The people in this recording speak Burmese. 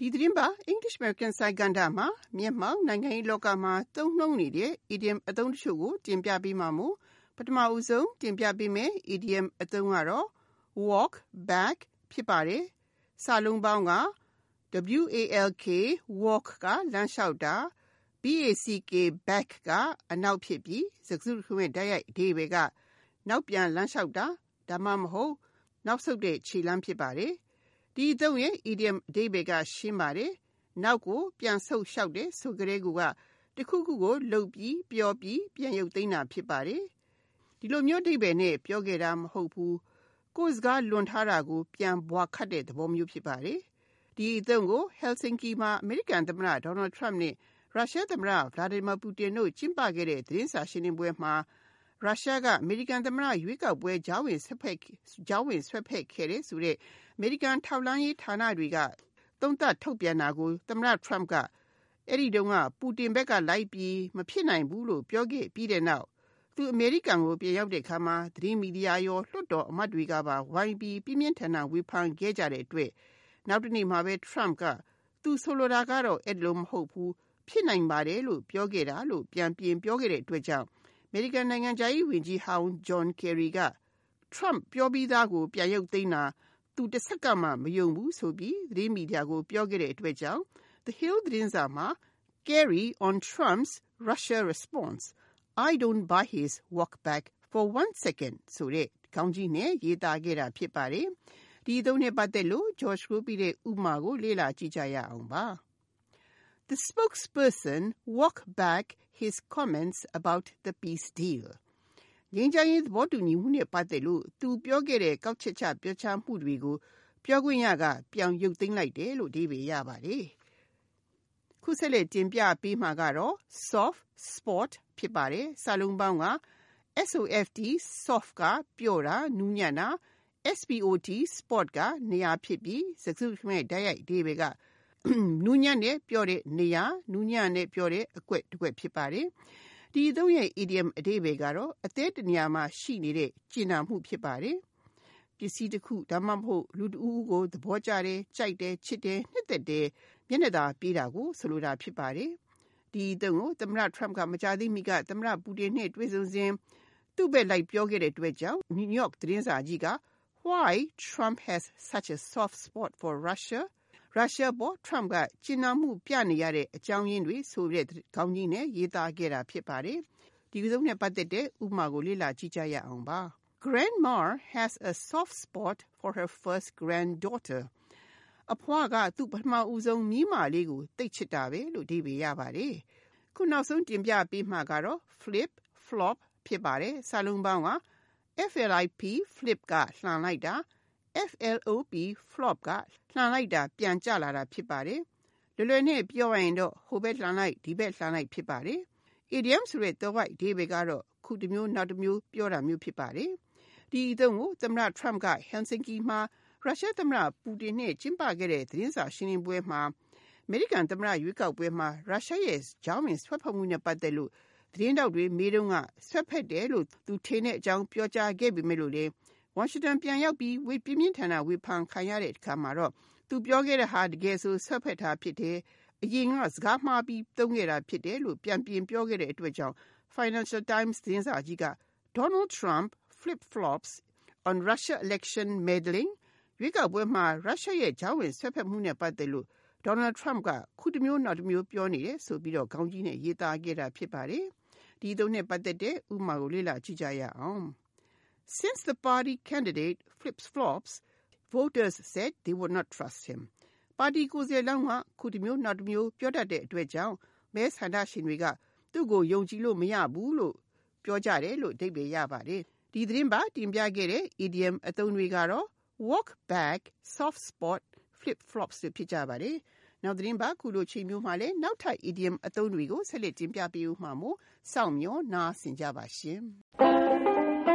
English American စိုင်းကန္တာမှာမျက်မှောက်နိုင်ငံရေးလောကမှာသုံးနှုန်းနေတဲ့ idiom အသုံးတချို့ကိုတင်ပြပေးမှာမို့ပထမဦးဆုံးတင်ပြပေးမယ် idiom အသုံးကတော့ walk back ဖြစ်ပါတယ်။စာလုံးပေါင်းက W A L K walk ကလမ်းလျှောက်တာ B A C K back ကအနောက်ဖြစ်ပြီးစကားစုတစ်ခုရဲ့တိုက်ရိုက်အဓိပ္ပာယ်ကနောက်ပြန်လမ်းလျှောက်တာဒါမှမဟုတ် နောက်ဆုတ်တဲ့ခြေလမ်းဖြစ်ပါတယ်။ ဒီအသုံးရဲ့ idiom အဓိပ္ပာယ်ကရှင်းပါတယ်။နောက်ကို ပြန်ဆုတ်လျှောက်တဲ့ဆိုကြတဲ့ကူကတခုခုကိုလှုပ်ပြီးပျော်ပြီးပြန်ရုပ်သိမ်းတာဖြစ်ပါတယ်။ဒီလိုမျိုးအဓိပ္ပာယ်နဲ့ပြောခဲ့တာမဟုတ်ဘူး။ကိုယ်စကားလွန်ထားတာကို ပြန်ဘွာခတ်တဲ့သဘောမျိုးဖြစ်ပါတယ်။ဒီအသုံးကို Helsinki မှာအမေရိကန်သမ္မတ Donald Trump နဲ့ရုရှားသမ္မတ Vladimir Putin တို့ကျင်းပခဲ့တဲ့သတင်းစာရှင်းလင်းပွဲမှာ ရုရှားက အမေရိကန်သမ္မတရွေးကောက်ပွဲ ကြားဝင်ဆွတ်ဖက်ကြားဝင်ဆွတ်ဖက်ခဲ့တဲ့ဆိုတဲ့ အမေရိကန်ထောက်လှမ်းရေးဌာနတွေက သုံးသပ်ထုတ်ပြန်တာကို သမ္မတ Trump က အဲ့ဒီတုန်းက ပူတင်ဘက်ကလိုက်ပြီး မဖြစ်နိုင်ဘူးလို့ ပြောခဲ့ပြီးတဲ့နောက် သူ အမေရိကန်ကို ပြန်ရောက်တဲ့အခါမှာ သတင်းမီဒီယာရော လွှတ်တော်အမတ်တွေကပါ ဝိုင်းပြီး ပြင်းပြင်းထန်ထန်ဝေဖန်ခဲ့ကြတဲ့အတွက် နောက်တနေ့မှာပဲ Trump က သူဆိုလိုတာကတော့ အဲ့လိုမဟုတ်ဘူး ဖြစ်နိုင်ပါတယ်လို့ ပြောခဲ့တာလို့ ပြန်ပြင်ပြောခဲ့တဲ့အတွက်ကြောင့်အ မေရိကန်နိုင်ငံသားရေးဝန်ကြီးဟောင်း John Kerry က Trump ပြောပြီးသားကို ပြန်ရုပ်သိမ်းတာ သူတစ်စက္ကန့်မှ မယုံဘူးဆိုပြီး သတင်းမီဒီယာကို ပြောခဲ့တဲ့အတွက်ကြောင့် The Hill သတင်းစာမှာ Kerry on Trump's Russia response I don't buy his walk back for one second ဆိုတဲ့ခေါင်းကြီးနဲ့ရေးသားခဲ့တာဖြစ်ပါတယ်။ဒီသုံးနဲ့ပတ်သက်လို့ George Ruby ရဲ့ဥပမာကိုလေ့လာကြည့်ကြရအောင်ပါ။ The spokesperson walked back his comments about the peace deal. ငြိမ်းချမ်းရေးသဘောတူညီမှုနဲ့ပတ်သက်လို့သူပြောခဲ့တဲ့ကောက်ချက်ချပြောချမှုတွေကိုပြောခွင့်ရကပြောင်းရုပ်သိမ်းလိုက်တယ်လို့ဒီပေရပါတယ်။ခုဆက်လက်တင်ပြပေးမှာကတော့ soft spot ဖြစ်ပါတယ်။စာလုံးပေါင်းက SOFT soft ကပျော့တာနူးညံ့တာ SPOT spot ကနေရာဖြစ်ပြီးစကားစုမဲ့တိုက်ရိုက်ဒီပေက နူးညံ့တဲ့ပြောတဲ့နေရာနူးညံ့တဲ့ပြောတဲ့အကွက်တစ်ကွက်ဖြစ်ပါတယ်။ဒီသုံးရဲ့ idiom အဓိပ္ပာယ်ကတော့အသေးတနေရာမှာရှိနေတဲ့ကျင်နာမှုဖြစ်ပါတယ်။ပစ္စည်းတစ်ခုဒါမှမဟုတ်လူတဦးကိုသဘောကျတယ်ကြိုက်တယ်ချစ်တယ်နှစ်သက်တယ်မျက်နှာသာပြေးတာကိုဆိုလိုတာဖြစ်ပါတယ်။ဒီအသုံးကိုသမ္မတ Trump ကမကြသေးမီကသမ္မတပူတင်နဲ့တွေ့ဆုံစဉ်သူ့ဘက်လိုက်ပြောခဲ့တဲ့အတွက်ကြောင့် New York သတင်းစာကြီးက Why Trump has such a soft spot for Russia ရုရှားပေါ် Trump ကကျဉ်းနှံမှုပြနေရတဲ့အကြောင်းရင်းတွေဆိုတဲ့ခေါင်းကြီးနဲ့ရေးသားခဲ့တာဖြစ်ပါတယ်။ဒီကုန်းနဲ့ပတ်သက်တဲ့ဥပမာကိုလေ့လာကြည့်ကြရအောင်ပါ။ Grandma has a soft spot for her first granddaughter. အဖွားကသူ့ပထမဦးဆုံးမိမလေးကိုတိတ်ချစ်တာပဲလို့ဒီပေရပါတယ်။ခုနောက်ဆုံးတင်ပြပေးမှာကတော့ flip flop ဖြစ်ပါတယ်။စာလုံးပေါင်းက FLIP flip ကလှန်လိုက်တာ FLOP flop ကလှန်လိုက်တာ ပြန်ကျလာတာဖြစ်ပါတယ်။လွယ်လွယ်နဲ့ပြောရရင်တော့ဟိုဘက်လှန်လိုက်ဒီဘက်လှန်လိုက်ဖြစ်ပါတယ်။ idiom ဆိုတဲ့တော့ white ဒီဘက်ကတော့ခုတစ်မျိုးနောက်တစ်မျိုးပြောတာမျိုးဖြစ်ပါတယ်။ဒီအသုံးကိုသမ္မတ Trump က Helsinki မှာရုရှားသမ္မတပူတင်နဲ့ကျင်းပခဲ့တဲ့သတင်းစာရှင်းလင်းပွဲမှာအမေရိကန်သမ္မတရွေးကောက်ပွဲမှာရုရှားရဲ့ကြောင်းဝင်ဆွတ်ဖက်မှုနဲ့ပတ်သက်လို့သတင်းတောက်တွေမေးတော့ကဆွတ်ဖက်တယ်လို့သူထင်တဲ့အကြောင်းပြောကြားခဲ့ပေမဲ့လို့လေ ဝါရှင်တန်ပြန်ရောက်ပြီးဝေပြင်းပြင်းထန်ထန်ဝေဖန်ခံရတဲ့အခါမှာတော့သူပြောခဲ့တဲ့ဟာတကယ်ဆိုဆွတ်ဖက်တာဖြစ်တယ်အရင်ကစကားမှားပြီးသုံးခဲ့တာဖြစ်တယ်လို့ပြန်ပြင်ပြောခဲ့တဲ့အတွက်ကြောင့် Financial Times သတင်းစာကြီးက Donald Trump flip-flops on Russia election meddling ရွေးကောက်ပွဲမှာရုရှားရဲ့ဂျောင်းဝင်ဆွတ်ဖက်မှုနဲ့ပတ်သက်လို့ Donald Trump ကခုတစ်မျိုးနောက်တစ်မျိုးပြောနေတယ်ဆိုပြီးတော့ခေါင်းကြီးနဲ့ရေးသားခဲ့တာဖြစ်ပါတယ်ဒီသုံးနဲ့ပတ်သက်တဲ့ဥပမာကိုလေ့လာကြည့်ကြရအောင် Since the party candidate flips flops, voters said they would not trust him. ပါတီကိုယ်စားလှယ်လောင်းကခုတစ်မျိုးနောက်တစ်မျိုးပြောတတ်တဲ့အတွက်ကြောင့်မဲဆန္ဒရှင်တွေကသူ့ကိုယုံကြည်လို့မရဘူးလို့ပြောကြတယ်လို့အဓိပ္ပာယ်ရပါတယ်။ဒီသတင်းပါတင်ပြခဲ့တဲ့ idiom အသုံးတွေကတော့ walk back, soft spot, flip flops ဖြစ်ကြပါတယ်။နောက်သတင်းပါခုလိုချိန်မျိုးမှာလည်းနောက်ထပ် idiom အသုံးတွေကိုဆက်လက်တင်ပြပေးဦးမှာမို့စောင့်မျှော်နားဆင်ကြပါရှင်။